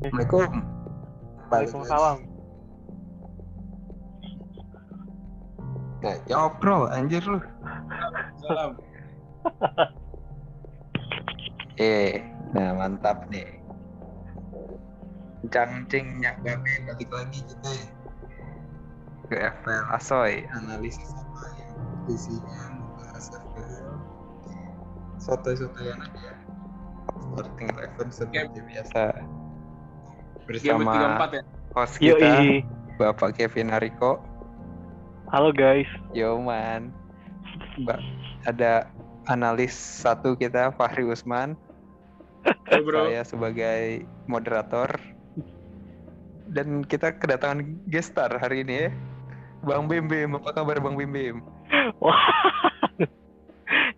Assalamualaikum. Waalaikumsalam. Nggak jawab bro, anjir lu. Salam. Eh, nah mantap nih. Cangcing nyak babe balik lagi kita ya. ke FPL Asoy analisis apa yang isinya membahas FPL soto-sotoyan aja starting eleven seperti biasa bersama 34 ya. host kita Yoi. Bapak Kevin Hariko Halo guys. Yo man Mbak ada analis satu kita Fahri Usman Halo, bro. saya sebagai moderator dan kita kedatangan guest star hari ini ya Bang Bim Bim apa kabar Bang Bim Bim Wah.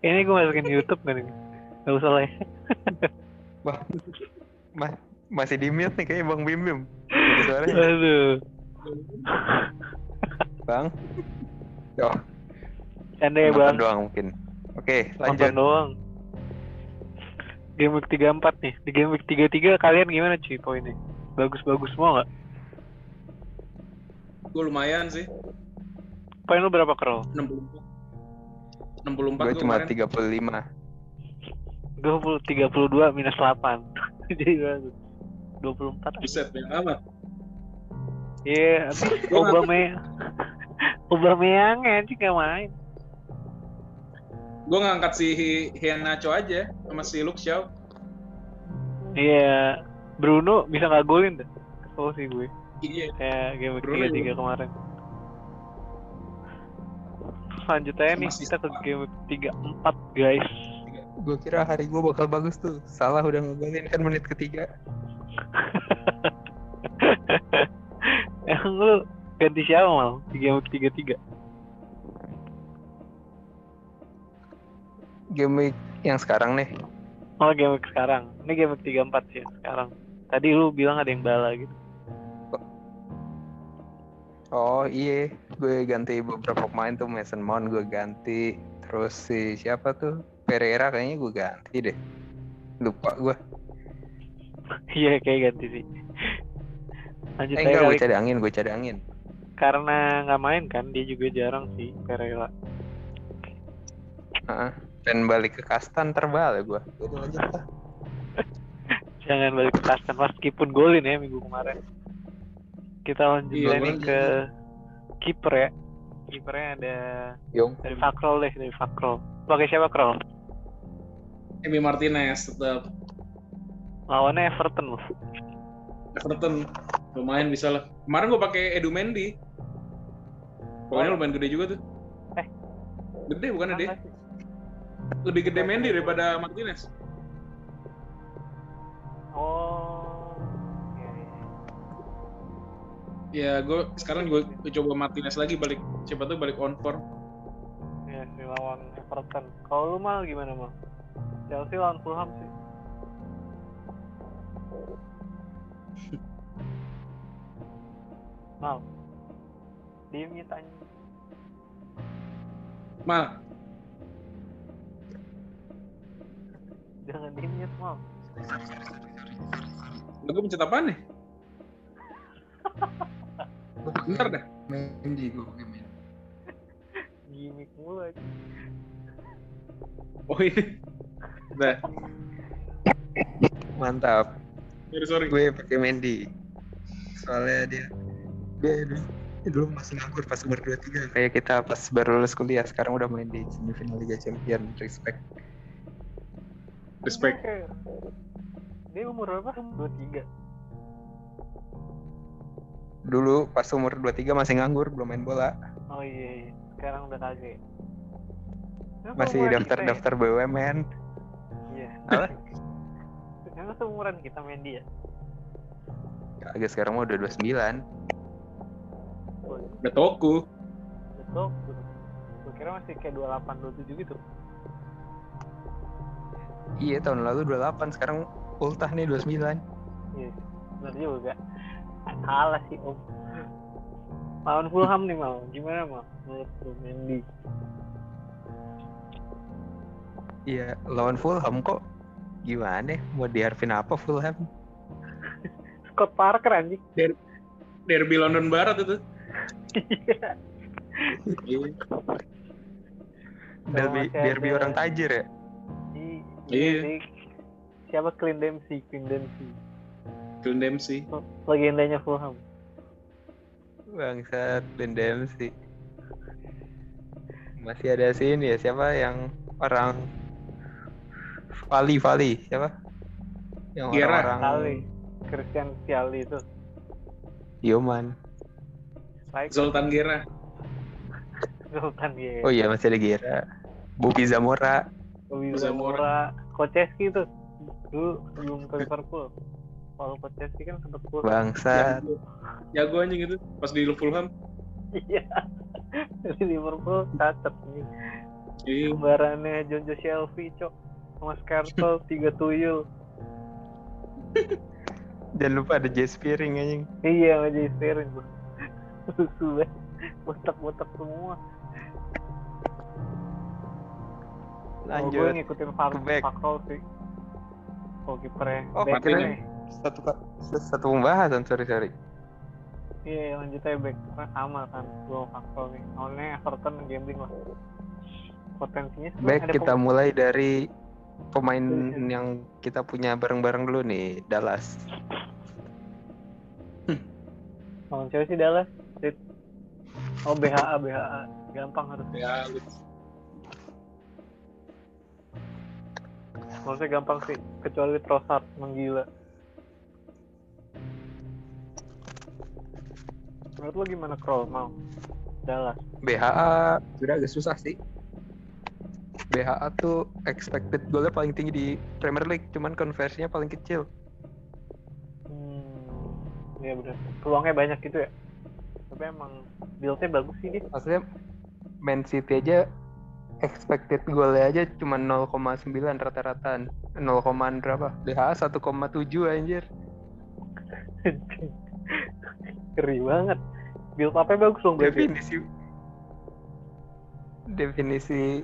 Ini gue masukin YouTube kan ini. Gak usah lah ya. Wah, ma- masih di mute nih kayaknya Bang Bim Bim Gitu suaranya Aduh. Bang oh Canda ya nonton bang. doang mungkin oke Nonton lanjut doang. Game week 34 nih. Di game week 33 kalian gimana cuy poinnya? Bagus-bagus semua nggak? Gue lumayan sih. Poin lu berapa kerol? 64. 64 gue gue cuma kemarin. 35 20, 32 minus 8. Jadi bagus. 24. Buset, banyak amat. Iya, nggak- Obama yang anjing gak main. Gue ngangkat si Henacho aja sama si Luke Shaw. Iya, Bruno bisa nggak golin dah. Kesel sih gue. Iya. Kayak game week Bruno 33 kemarin. Lanjut aja nih, kita ke game week 34 guys. gue kira hari gue bakal bagus tuh salah udah ngegolin kan menit ketiga Emang lu ganti siapa mal game week 33? game week yang sekarang nih Oh game week sekarang. Ini game week 34 sih sekarang. Tadi lu bilang ada yang bala gitu. Oh iya, gue ganti beberapa pemain tuh Mason Mount gue ganti, terus si siapa tuh Pereira kayaknya gue ganti deh, lupa gue. Iya kayak ganti sih. Lanjut Eh enggak, gue kali. cadangin, gue cadangin. Karena nggak main kan, dia juga jarang sih Pereira. Heeh. Dan balik ke kastan terbal ya gue. Jadi lanjut lah. Jangan balik ke Kastan meskipun golin ya minggu kemarin. Kita lanjut Iya, golin. ke kiper ya. Kipernya ada Yong. dari Fakrol deh, dari Fakrol. Pakai siapa Krol? Emi Martinez tetap Lawannya Everton loh. Everton lumayan bisa lah. Kemarin gue pakai Edu Mendy. Pokoknya lumayan gede juga tuh. Eh. Gede bukan gede. Sih? Lebih gede Mendy daripada Martinez. Oh. Iya, iya. Ya gue sekarang gue coba Martinez lagi balik. Siapa tuh balik on form. Ya, si lawan Everton. Kalau lu mal gimana mal? Chelsea lawan Fulham sih. Mal. Diemnya tanya. Mal, Jangan diemnya mal. gue pencet apaan nih? Bentar dah. Mendy gue pakai Mendy. Gimik mulu aja. Oh ini. Dah, Mantap. Sorry sorry. Gue pakai Mendy. Soalnya dia dia dulu, dia dulu masih nganggur pas umur 23 kayak kita pas baru lulus kuliah sekarang udah main di semifinal Liga Champion respect Respect. Dia, kayak- dia umur berapa? 23. dulu pas umur 23 masih nganggur belum main bola Oh iya, iya. sekarang udah kagak. Emang masih daftar-daftar BUMN Kita, ya? Apa? Iya. Emang seumuran kita main dia? agak sekarang mah udah 29 Oh, Udah toku. betul. Gue kira masih kayak 28, 27 gitu. iya tahun lalu 28 sekarang ultah nih 29 Iya, benar juga. Salah sih om. Lawan Fulham nih mau, gimana mau? Menurut lu Mendy? iya lawan Fulham kok gimana ya? mau diharapin apa Fulham Scott Parker anjing. Derby London Barat itu. Iya. Iya. Derby, masih derby ada- orang tajir ya. I- Iya. sih. Siapa Clint Dempsey? Clint Dempsey. Clint Dempsey. Legendanya Fulham. Bangsat Ben Dempsey. Masih ada sini ya siapa yang orang Vali Vali siapa? Yang Gera. orang-orang Kali. Christian Piali itu. Yoman. Baik. Zoltan Gera. Zoltan ya. Oh iya masih ada Gera. Bobby Zamora. Bobby Zamora. Koceski tuh. Dulu sebelum ke Liverpool. Kalau Koceski kan sempet Fulham. Bangsat. Jago. Jago anjing itu pas di Fulham. Iya. Dari Liverpool cacat nih. Iya. Kembarannya John Joe Shelby, cok. Mas Cartel, tiga tuyul. Jangan lupa ada Jay Spearing anjing. Iya, Spearing tuh. Lucu banget. Botak-botak semua. Oh, gue Lanjut. ngikutin Fak back. Fakrol sih. Oh, kipernya. Oh, Back nih. Satu satu pembahasan sorry sorry. Iya, lanjut aja back. Karena sama kan. Gue Fakrol nih. Awalnya Everton gambling lah. Potensinya ada kita mulai dari pemain Iya. yang kita punya bareng-bareng dulu nih Dallas. Lawan Chelsea Dallas. Rit. Oh, BHA, BHA. Gampang harus. Ya, Maksudnya gampang sih. Kecuali Trossard menggila. Menurut lo gimana Kroll mau? Dallas. BHA sudah agak susah sih. BHA tuh expected goalnya paling tinggi di Premier League, cuman konversinya paling kecil. Hmm, iya benar. Peluangnya banyak gitu ya. Tapi emang build-nya bagus sih dia. Maksudnya Man City aja expected goalnya aja cuma 0,9 rata-rata 0, berapa? BHA 1,7 anjir. Keri banget. Build up-nya bagus dong berarti. Definisi definisi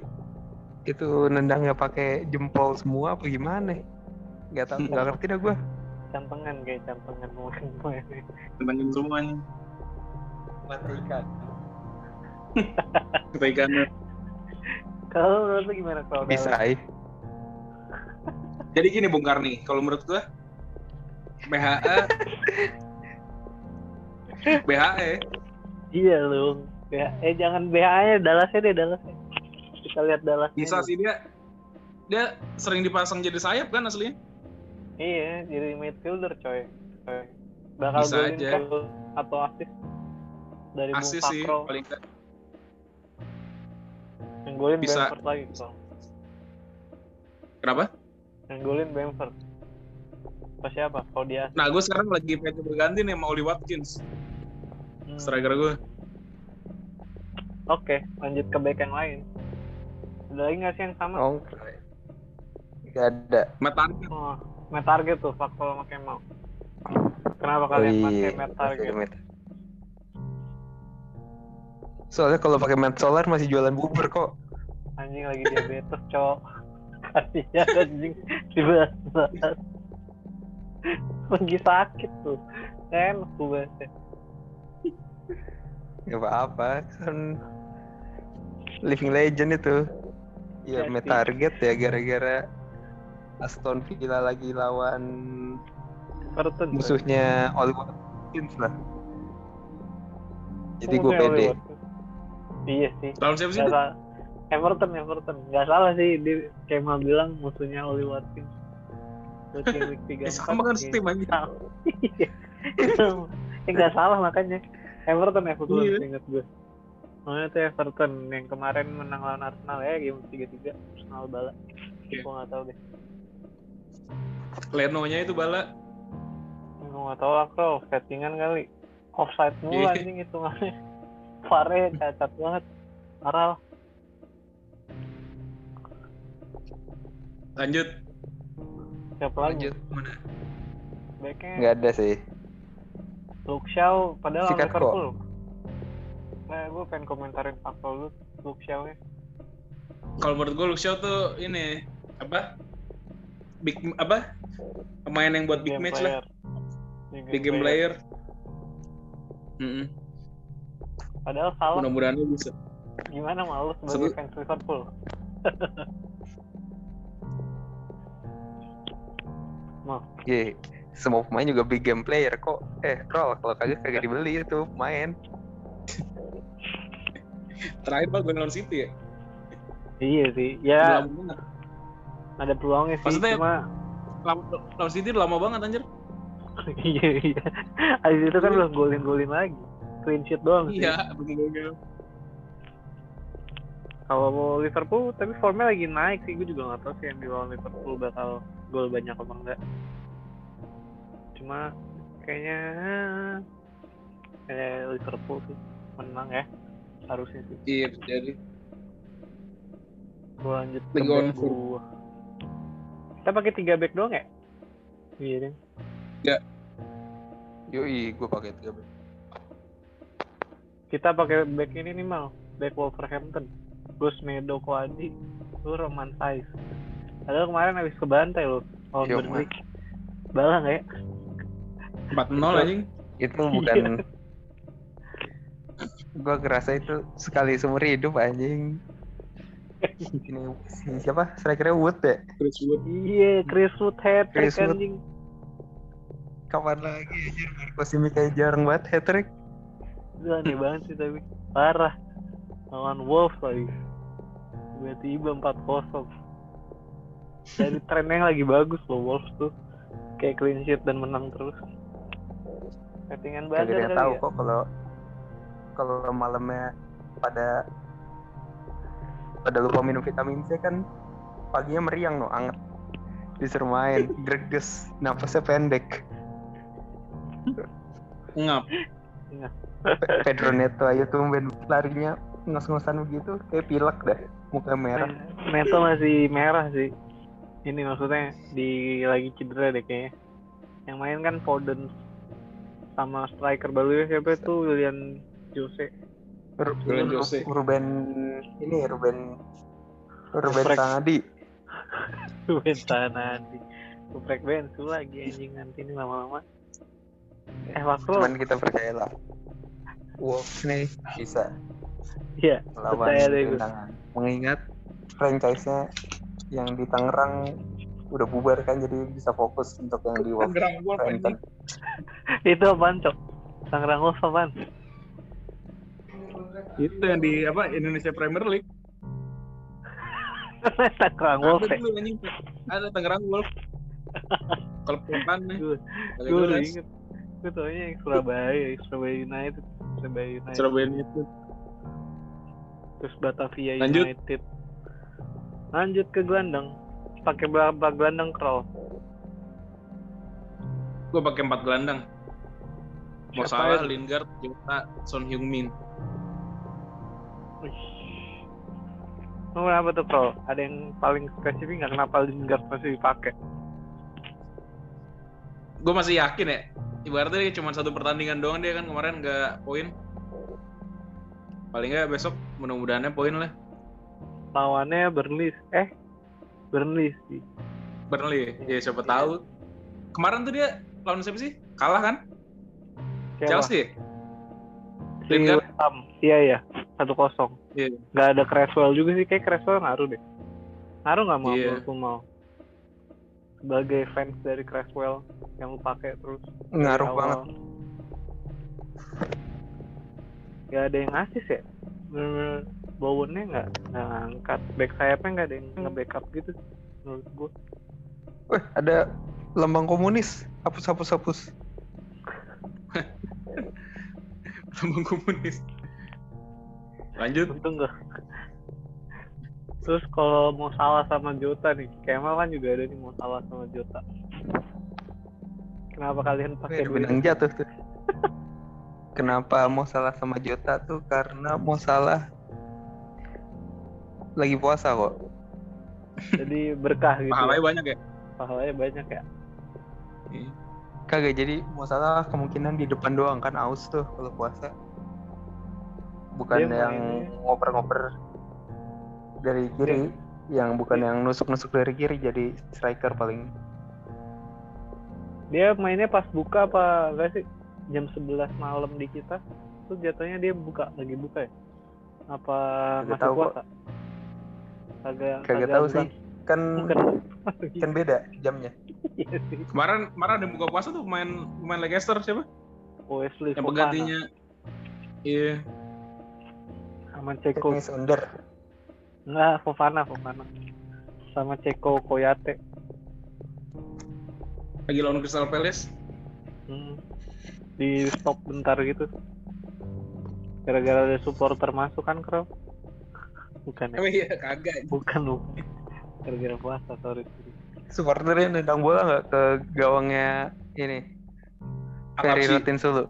itu nendangnya pakai jempol semua apa gimana? Gak tau, gak ngerti dah gue. Cantengan kayak cantengan pemain tentangin semuanya. Mata ikan. Kita ikan. Kalau menurut lu gimana kalau Bisa, eh. Jadi gini Bung Karni, kalau menurut gua BHA BHE Iya lu. Eh jangan BA-nya Dallasnya deh Dallasnya. Kita lihat Dallas. bisa sih dia dia sering dipasang jadi sayap kan aslinya. Iya, jadi midfielder coy. coy. Bakal Bisa aja. atau assist dari Asis sih paling. Yang golin Bisa. Bamford lagi bang. Kenapa? Yang golin Bamford. Apa siapa? Kalau dia Nah, gue sekarang lagi pengen berganti nih sama Oli Watkins, hmm. striker gue. Oke, lanjut ke back yang lain. Ada lagi nggak sih yang sama? Oh, gak ada. Target. Oh, Target tuh, Fakro sama Kemal. Kenapa Oh kalian iya, pakai Target? ada Matt. Soalnya kalau pakai Matt Solar masih jualan bubur kok. Anjing lagi diabetes, cowok. Kasihan anjing dibahas-bahas. Lagi sakit tuh. Enak tuh bahasnya. Gak apa-apa, kan living legend itu. Ya, Jadi- Matt Target ya gara-gara Aston Villa lagi lawan Everton. musuhnya Oli Watkins lah. Jadi gue pede. Iya sih. Lawan siapa sih? Everton, Everton. Gak salah sih. Dia Kemal bilang musuhnya Oli Watkins. Terus yang week 3 Eh, sama kan tim aja. ya gak salah makanya. Everton, Everton. Iya. Ingat gue. Soalnya tuh Everton yang kemarin menang lawan Arsenal ya game 3-3 Arsenal bala. Iya. Gue gak tau deh. Leno-nya itu bala. Gue gak tau lah bro, settingan kali. Offside mulu Iya. anjing itu Pare cacat banget. Parah lah. Lanjut. Siapa lagi? Lanjut mana? Backnya Gak ada sih. Luke Shaw padahal kok. Nah, gue pengen komentarin faktor lu Luke Shaw-nya. Kalau menurut gue Luke Shaw tuh ini apa? Big apa? Pemain yang buat big Game match lah. player. Big game player. Mm-mm. Padahal salah Mudah-mudahan lu bisa. gimana malu sebagai Sebut- fans Liverpool. Iya, semua pemain juga big game player kok. Eh, roll kalau kagak kagak dibeli itu pemain. Terakhir bal gue lawan City ya. iya sih. Ya lama ada peluangnya sih Maksudnya- cuma Lawan, City lama banget anjir. iya iya. Habis itu kan udah golin-golin lagi. Clean sheet doang sih. Iya, betul-betul. Kalau mau Liverpool tapi formnya lagi naik sih. Gue juga nggak tahu sih yang di lawan Liverpool bakal gol banyak apa enggak. Cuma kayaknya kayak Liverpool sih menang ya harusnya sih. Iya, jadi Gue lanjut ke back gua. Kita pakai tiga back doang ya? Iya deh. Yoi, gue pakai tiga back. Kita pakai back ini nih mal, back Wolverhampton. Gus Medo Koadi, lu Roman Saiz. Padahal kemarin habis kebantai lo, lawan Yo, Burnley. Balang ya? 4-0 anjing. Itu bukan gue kerasa itu sekali seumur hidup anjing. Ini si siapa? Strikernya Wood ya? Chris Wood. Iya, Chris Wood hat trick Chris Wood. anjing. Kapan lagi anjir Marco Simic kayak jarang banget hat trick. Itu aneh banget sih tapi parah. Lawan Wolves lagi. Tiba-tiba 4-0. Dari trennya yang lagi bagus loh Wolves tuh. Kayak clean sheet dan menang terus. Settingan Kagak badan ada yang kali tahu ya. kok kalau kalau malamnya pada pada lupa minum vitamin C kan paginya meriang no anget disuruh main greges napasnya pendek Ngap. Pe- Pedro Neto aja tumben larinya ngos-ngosan begitu kayak pilek dah muka merah Neto masih merah sih. Ini maksudnya di lagi cedera deh kayaknya. Yang main kan Foden sama striker baru siapa tuh William Jose. Ru- Julian Ru- Jose. Ruben ini Ruben Ruben Geprek. Sangadi Ruben Tanadi. Kuprek Bensu lagi anjing nanti ini lama-lama. Eh waktu cuman kita percayalah Wolves nih bisa Iya, percaya deh gue. mengingat franchise-nya yang di Tangerang udah bubar kan jadi bisa fokus untuk yang di Tangerang Wolf Wolverhampton. Itu apaan cok? Tangerang Wolves apaan? Itu yang di apa Indonesia Premier League. Tangerang Wolves Ada dulu anjing. Ada Tangerang Wolf. Kalau pelokan nih. Gue inget. Gue taunya yang Surabaya, Surabaya United. Surabaya United. Surabaya itu. Terus Batavia Lanjut. United. Lanjut ke gelandang. Pakai berapa gelandang crawl? Gue pakai empat gelandang. Mau salah? Lingard, Jota, Son Heung-min. Wih. Oh, kenapa tuh crawl? Ada yang paling spesifik nggak kenapa Lingard masih dipakai? Gue masih yakin ya. Ibaratnya cuma satu pertandingan doang dia kan kemarin nggak poin. Paling nggak besok mudah-mudahannya poin lah. Lawannya Burnley. Eh, Burnley sih. Burnley, ya siapa tahu. Kemarin tuh dia lawan siapa sih? Kalah kan? Siapa? Chelsea. Ya? Si Lingard. West Ham. Iya iya, satu kosong. Iya. Nggak ada Creswell juga sih, kayak Creswell ngaruh deh. Ngaruh nggak mau Iya. Liverpool mau? Sebagai fans dari Creswell yang lu pakai terus. ngaruh banget Gak ada yang asis ya. Bener-bener Bowennya nggak nggak ngangkat. Back sayapnya nggak ada yang nge-backup gitu. Menurut gue. Wah, ada lambang komunis hapus hapus hapus Lambang komunis. Lanjut. Untung nggak. Terus kalau mau salah sama Jota nih, Kemal kan juga ada nih mau salah sama Jota. Kenapa kalian pakai benang jatuh tuh kenapa mau salah sama Jota tuh karena mau salah lagi puasa kok Jadi berkah gitu. Pahalanya ya. banyak ya. Pahalanya banyak ya. Kagak jadi mau salah kemungkinan di depan doang kan aus tuh kalau puasa bukan Dia yang ngoper-ngoper dari kiri yang bukan yang nusuk-nusuk dari kiri jadi striker paling Dia mainnya pas buka apa enggak sih? Jam 11 malam di kita. Tuh jatuhnya dia buka lagi buka ya? Apa Kagak masih tahu kok. puasa? Kagak Kagak tahu sih. Kan Bukan. kan beda jamnya. Iya. Kemarin kemarin ada buka puasa tuh pemain pemain Leicester siapa? Wesley Yang penggantinya. Iya. sama Ceko. Under. Enggak, Fofana, Fofana. Sama Ceko Koyate. Lagi lawan Crystal Palace. Hmm. Di stop bentar gitu. Gara-gara ada supporter masuk kan, Kro? Bukan ya? Emang iya kagak. Bukan, bukan. Gara-gara puasa, sorry. Supporternya nendang bola nggak ke gawangnya ini Ferry. Rutin Sulu.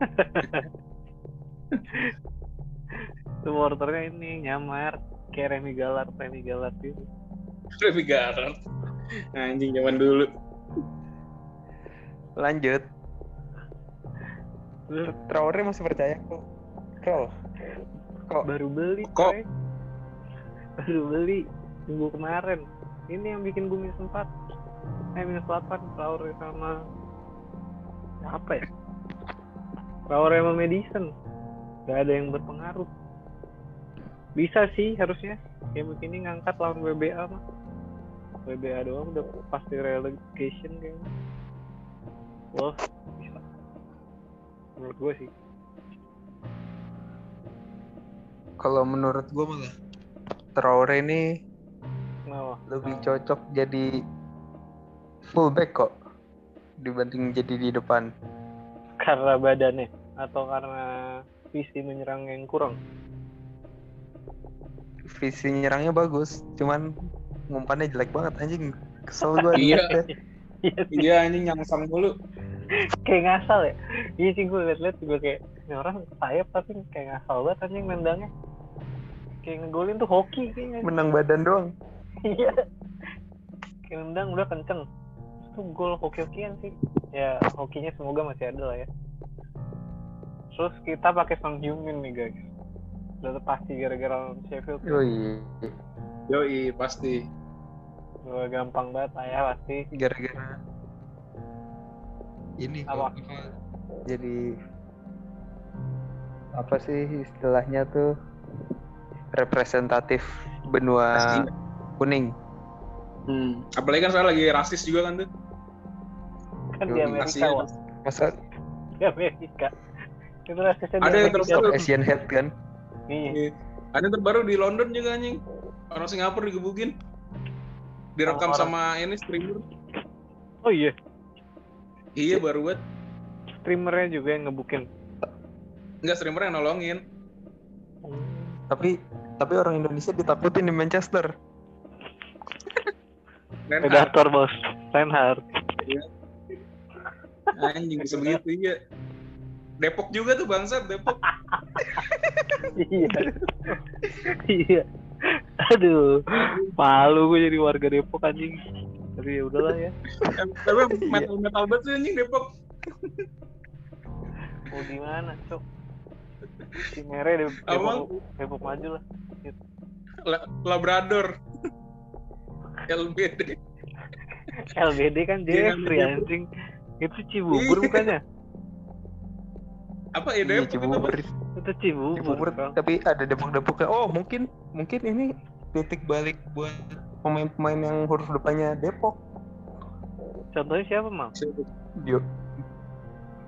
Supporternya ini nyamar kayak Remy Galar, Remy Galar gitu. Remy Garard. Anjing zaman dulu. Lanjut. Traore masih percaya kok. Krol. Kok baru beli, Kok? coy. Baru beli minggu kemarin. Ini yang bikin minus 4. Eh, minus 8. Traore sama... Apa ya? Traore sama Madison. Gak ada yang berpengaruh. Bisa sih harusnya. Kayak begini ngangkat lawan WBA mah. WBA doang udah pasti relegation kayaknya. Wah, bisa. Menurut gue sih. kalau menurut gue malah Traore ini Kenapa? lebih cocok jadi fullback kok dibanding jadi di depan. Karena badannya atau karena visi menyerang yang kurang? Visi nyerangnya bagus, cuman ngumpannya jelek banget anjing. Kesel gue. Iya. Iya Iya anjing nyangsang mulu. kayak ngasal ya. Iya sih gue liat-liat juga kayak ini orang sayap tapi kayak ngasal banget anjing nendangnya. Kayak ngegolin tuh hoki kayaknya. Menang badan doang. Iya. kayak nendang udah kenceng. Terus tuh gol hoki-hokian sih. Ya hokinya semoga masih ada lah ya. Terus kita pakai Son Heung-min nih guys. Udah pasti gara-gara Sheffield. Yoi. Yoi pasti. Gue gampang banget lah ya pasti. Gara-gara ini Apa? jadi apa sih istilahnya tuh representatif benua Pasti. Kuning. Hmm. Apalagi kan saya lagi rasis juga kan tuh. Kan di Amerika. Wak. Masa Di Amerika. Itu rasanya di Ada yang terbaru. Asian head kan? Iya. Ada yang terbaru di London juga anjing. Orang Singapura digebukin. Direkam Sama sama ini streamer. Oh iya, Iya baru buat. streamernya juga yang ngebukin. Enggak streamer yang nolongin. Tapi tapi orang Indonesia ditakutin di Manchester. Predator bos, Reinhardt. Anjing bisa begitu iya. Depok juga tuh bangsat Depok. iya. iya. Aduh, malu gue jadi warga Depok anjing. Tapi ya udahlah ya. Tapi metal metal banget sih anjing Depok. Mau gimana, Cok? Si Mere Dep- Apa? Depok, Depok maju lah. La- Labrador. LBD. LBD kan Iya, Jeffrey anjing. Itu Cibubur bukannya? Apa ya Iya, Depok Cibubur. apa? Itu Cibubur. Cibubur. Tapi ada depok-depoknya. Oh, mungkin mungkin ini titik balik buat pemain-pemain yang huruf depannya Depok. Contohnya siapa, Mang? Dio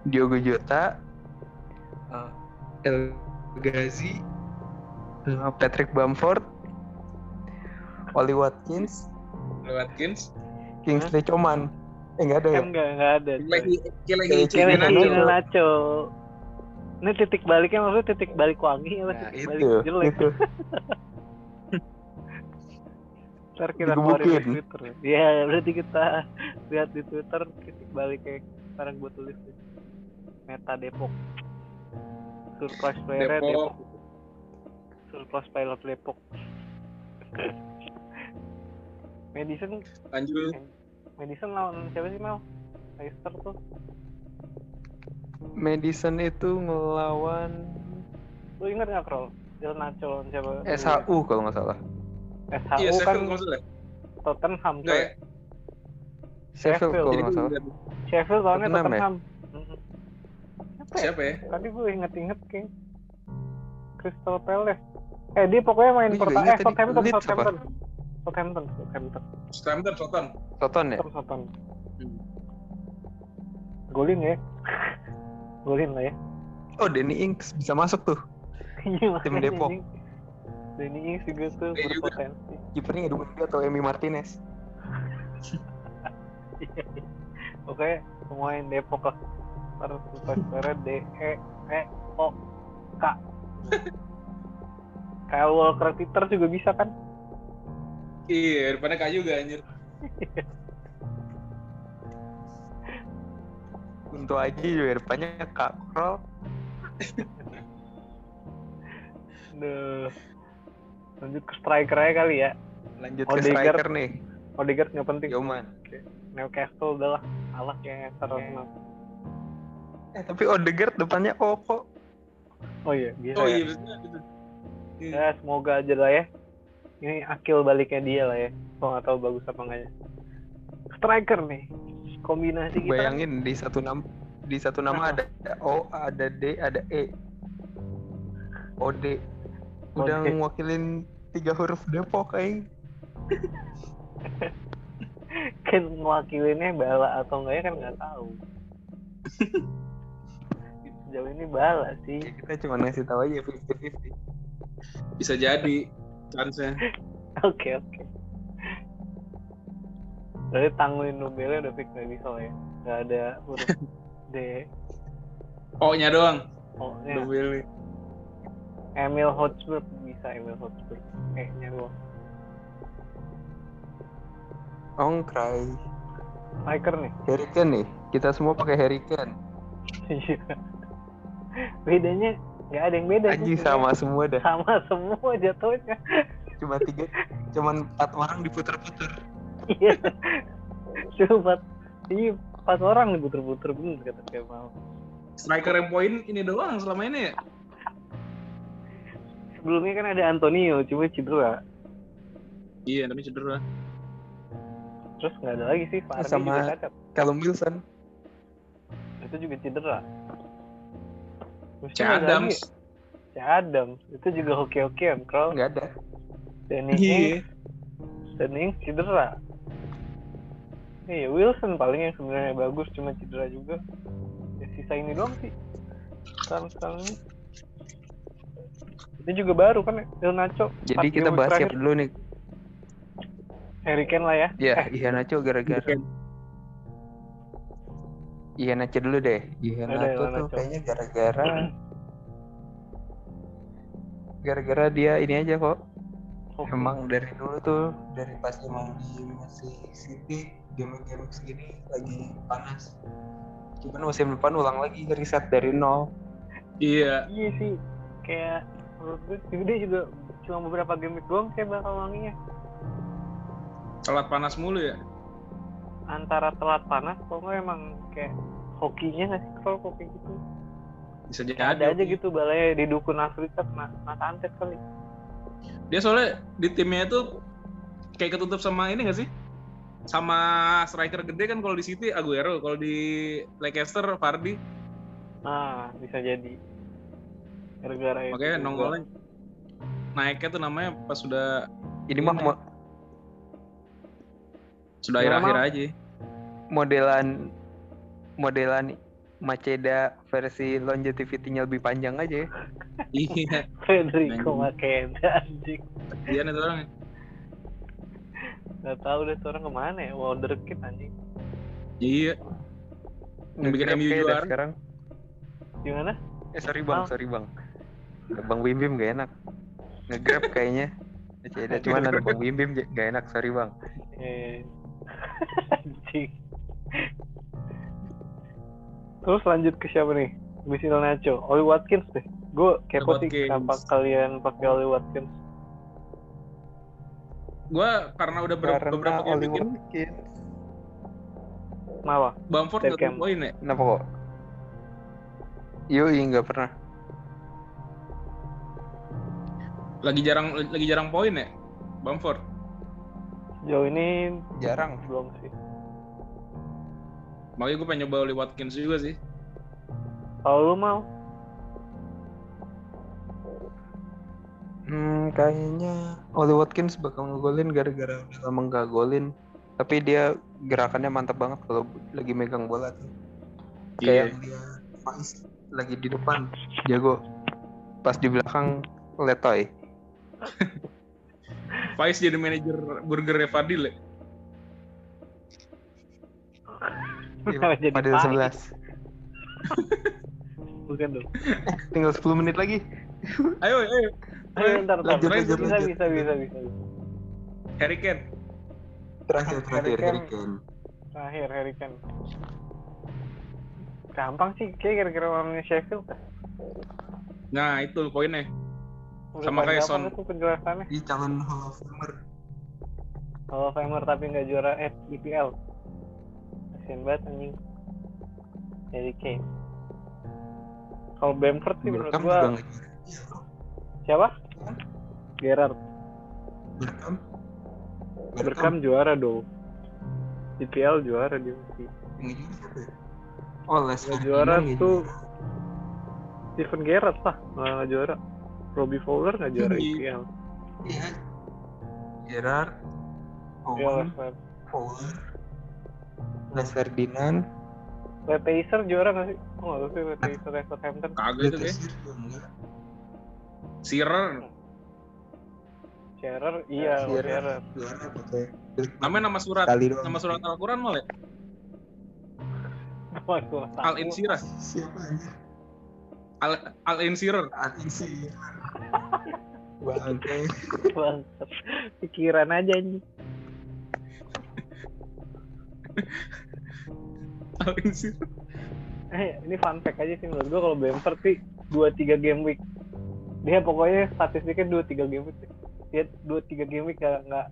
Diogo Jota, uh, El Ghazi, Patrick Bamford, Oli Watkins, Watkins. Kingsley Coman. Eh nggak ada ya? Enggak enggak ada. Lagi lagi Nacho. Ini titik baliknya maksudnya titik balik wangi apa Nah, titik itu, balik jelek? itu. Ntar kita keluarin di Twitter. Iya, berarti kita lihat di Twitter titik balik kayak sekarang gue tulis. Meta Depok. Surprise player Depok. Depok. Surprise pilot Depok. Madison, Lanjut. Madison lawan siapa sih mau? Leicester tuh. Madison itu ngelawan Lu inget gak Krol? Del Nacho lawan siapa? SHU kalau nggak salah. SHU Iya, kan Sheffield nggak. Tottenham Enggak ya? coy. Sheffield Sheffield. kalau nggak salah. gua- Sheffield lawannya Tottenham ya? Tottenham. Siapa ya? siapa ya? Tadi gue inget-inget kayak Crystal Palace. Eh dia pokoknya main Gua juga pertama inget eh. Southampton, apa? Southampton. Southampton, Southampton. Southampton, Southampton. Soton ya? Southampton. Hmm. Golin ya. Golin lah ya. Oh, Danny Ings bisa masuk tuh. Iya, Tim Depok. Danny Ings juga tuh juga. berpotensi. Kipernya Edu Mendy atau Emi Martinez. Oke, pemain Depok lah. Ntar superstarnya D E E O K. Kyle Walker Peter juga bisa kan? Iya, depannya Kak juga anjir. Untuk aja juga depannya Kak Krol. Duh. Lanjut ke striker aja kali ya. Lanjut ke Odegaard. striker nih. Odegaard nggak penting. Yoman. Newcastle udah lah. Alah kayak Arsenal. Eh, tapi Odegaard depannya Koko. Oh iya, bisa Oh ya. iya. Iya. Ya, semoga aja lah ya. Ini akil baliknya dia lah ya. Gue nggak tahu bagus apa enggaknya. Striker nih. Kombinasi kita. Bayangin di satu nama di satu nama ada O, ada D, ada E. OD. Udah OD. ngewakilin tiga huruf Depok kayak. kan mewakilinnya bala atau enggaknya kan nggak tahu. Sejauh ini bala sih. Ya, kita cuma ngasih tahu aja 50-50. Bisa jadi chance-nya. Oke oke. Berarti tanggulin Nubelnya udah fix nggak bisa lah ya. Nggak ada huruf D. O-nya doang. Oh, Udah ya. pilih. Emil Hotspur bisa Emil Hotspur. Eh, nya doang. Ongkrai. Striker nih. Harry Kane nih. Kita semua pakai Harry Kane. Iya. Bedanya nggak ada yang beda. sebenarnya. sama semua dah. Sama semua jatuhnya. Cuma tiga, cuma empat orang diputer-puter. Iya. Cuma empat, iya, empat orang nih puter-puter bener kata kayak mau. Striker yang poin ini doang selama ini ya. Sebelumnya kan ada Antonio, cuma cedera. Iya, tapi cedera. Terus nggak ada lagi sih, Fardi Sama-. Callum Wilson. Itu juga cedera. Terus Cek nggak ada Adams. lagi. Cek Adams. Itu juga hoki-hokian, Kroll. Nggak ada. Danny Ings, Iya. Danny Ings cedera. Iya, Wilson paling yang sebenarnya bagus, cuma cedera juga. Ya, sisa ini doang sih. Sekarang-sekarang ini. Itu juga baru kan, Il Nacho. Jadi kita bahas terakhir. siapa dulu nih? Harry Kane lah ya. Ya, Eh, Iya Nacho gara-gara. Iya Nacho dulu deh. Iya Ada Nacho Iya tuh Nacho. kayaknya gara-gara gara-gara dia ini aja kok. Emang dari dulu tuh dari pas emang di masih City game-game segini lagi panas. Cuman musim depan ulang lagi riset dari nol. Iya. Iya sih, kayak menurut gue dia juga cuma beberapa game doang kayak bakal wanginya. Telat panas mulu ya. Antara telat panas, atau nggak emang kayak hokinya nggak sih kalau kok kayak gitu. Bisa jadi. ada aja gitu balanya di dukun Afrika kena kena santet kali. Dia soalnya di timnya itu kayak ketutup sama ini gak sih? Sama striker gede kan kalau di City Aguero, kalau di Leicester Vardy. Nah, bisa jadi. Gara-gara. Makanya juga. nongolnya naiknya tuh namanya pas sudah Ini mah sudah akhir-akhir aja. modelan modelan Maceda versi longevity-nya lebih panjang aja ya. Iya. Federico. Makeda anjing. Iya nih tuh orang. Gak tau deh tuh orang ke mana ya, wonderkid anjing. Iya. Yang bikin MU juara. sekarang. Gimana? Eh sorry bang, sorry bang. Bang Bim Bim gak enak. Nge-grab kayaknya. Maceda cuman ada Bang Bim Bim gak enak, sorry bang. Eh. Terus lanjut ke siapa nih? Habis Il Nacho, Oli Watkins deh. Gue kepo sih Watkins. kenapa kalian pakai Oli Watkins. Gua karena udah ber- Karena beberapa Oli bikin Watkins. Kenapa? Bamford nggak poin ya. Kenapa kok? Yoi nggak pernah. Lagi jarang lagi jarang poin ya. Bamford. Sejauh ini Jarang. belum sih. Makanya gue pengen nyoba Oli Watkins juga sih. Kalau lu mau, Hmm, kayaknya Oli Watkins bakal ngegolin gara-gara udah lama nggak golin. Tapi dia gerakannya mantap banget kalau lagi megang bola tuh. Iya. Kayak dia Faiz lagi di depan jago. Pas di belakang letoy. Faiz jadi manajer Fadil ya. Kenapa jadi Pada Faiz? 11. bukan dong. Tinggal 10 menit lagi. Ayo, ayo. Ayo, ntar, ntar. Lanjut, bisa, lanjut, bisa, lanjut. bisa, bisa, bisa. Harry Kane. Terakhir terakhir Harry Kane. Terakhir, Harry Kane. Gampang sih, kayak kira-kira orangnya Sheffield. Nah, itu poinnya. Udah Sama kayak Son. itu penjelasannya. Di calon Hall of Famer. Kalau Famer tapi nggak juara eh, EPL. Kasian banget anjing. Harry Kane. Kalau Bamford sih menurut gua. Iya, siapa? Gerrard. Berkam. Berkam juara dong. EPL juara dia siapa ya? Oh, Les Nggak juara tuh. Steven Gerrard lah nggak juara. Robbie Fowler nggak juara Iya. EPL. Iya. Gerard. Ya, Owen. Fowler. Les Ferdinand. Pacer juara nggak sih? Oh nggak tahu sih ya, Southampton. Kagak itu enggak. Shearer. Shearer iya Shearer. Berkam. Namanya nama surat. Nama surat Al-Quran malah. ya? Al Insirah. Siapa aja? Al Al Insirer. Bangke. Bangsat. Pikiran aja Insirer. Eh, ini fun fact aja sih menurut gua kalau Bamford sih 2-3 game week. Dia pokoknya statistiknya 2-3 game week. Dia 2-3 game week nggak nggak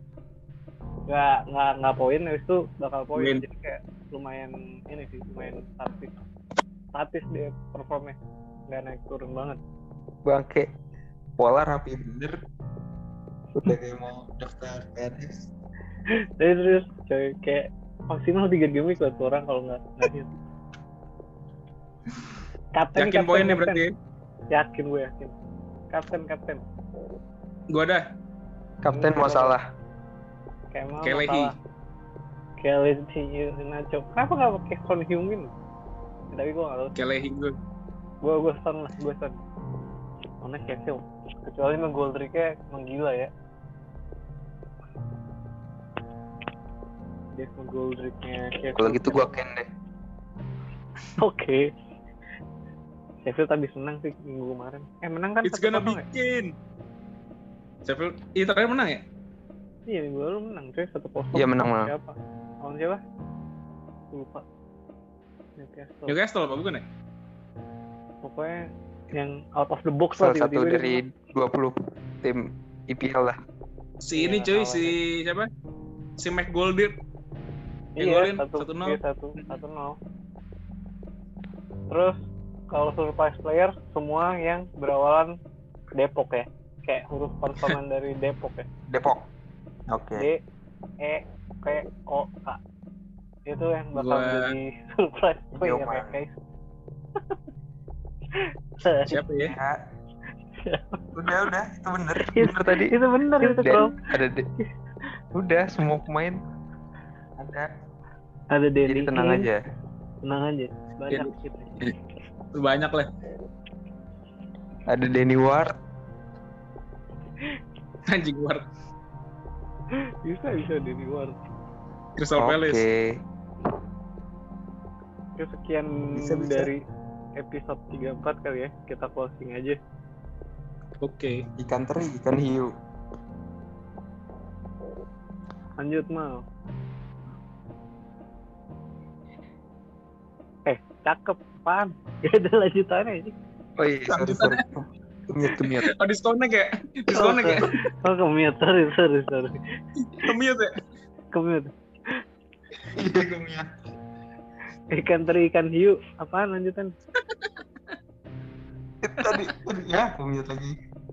nggak nggak nggak poin habis itu bakal poin jadi kayak lumayan ini sih lumayan statis statis dia performnya nggak naik turun banget Bangke. Pola rapi bener. Udah kayak mau daftar PNS. Jadi terus coy kayak maksimal 3 game week lah tuh orang kalau nggak. Kapten Yakin poinnya kapten. berarti. Yakin gue yakin. Kapten kapten. Gua dah. Kapten mau salah. Kayak mau Kelehi. Kelehi Nacho. Kenapa nggak pakai Son Heung-min? Tapi gue nggak tahu. Kelehi gue. Gue gue son lah gue son. Mana Sheffield. Kecuali emang Goldricknya menggila ya. Dia emang Goldricknya. Kalau gitu gua Ken deh. Oke. Sheffield habis menang sih minggu kemarin. Eh menang kan It's gonna 1-0 be ya? Kane. Sheffield, iya terakhir menang ya? Iya minggu lalu menang cuy satu kosong. Iya, menang, menang. Siapa? Lawan siapa? Lupa. Newcastle. Newcastle apa bukan ya? Pokoknya yang out of the box lah Salah satu tiba-tiba dia dari 20 tim IPL lah. Si Iya, ini cuy, kalah si siapa? Si menang. yang Iya golin, satu 1-0. iya, satu satu nol. Terus kalau surprise player semua yang berawalan Depok ya. Kayak huruf konsonan dari Depok ya. Depok. Oke. D E P O K itu yang bakal Gua- jadi surprise player ya Yoman. guys Siapa ya? Udah udah itu bener. Itu- Bener tadi. itu bener itu Dan bro ada de- udah semua pemain ada. ada Denny Jadi tenang aja. tenang aja banyak Denny. gitu Banyak lah. Ada Danny Ward. Anjing war. bisa bisa Denny Ward Crystal Oke. Palace. Oke, sekian Bisa, bisa. dari episode 34 kali ya kita closing aja Oke. Ikan teri, ikan hiu. lanjut mal eh cakep pan gak ada lanjutannya ini Oh iya, sorry, sorry. Kemit, kemit. Oh disconnect ya? Disconnect ya? oh kemute sorry sorry sorry Kemute ya? kemute Iya, kemit. Ikan teri ikan hiu apaan lanjutan Tadi, tadi ya, kemit lagi.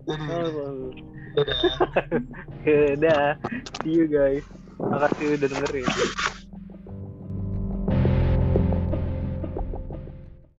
Jadi, oh, dadah. See you guys. Makasih udah dengerin.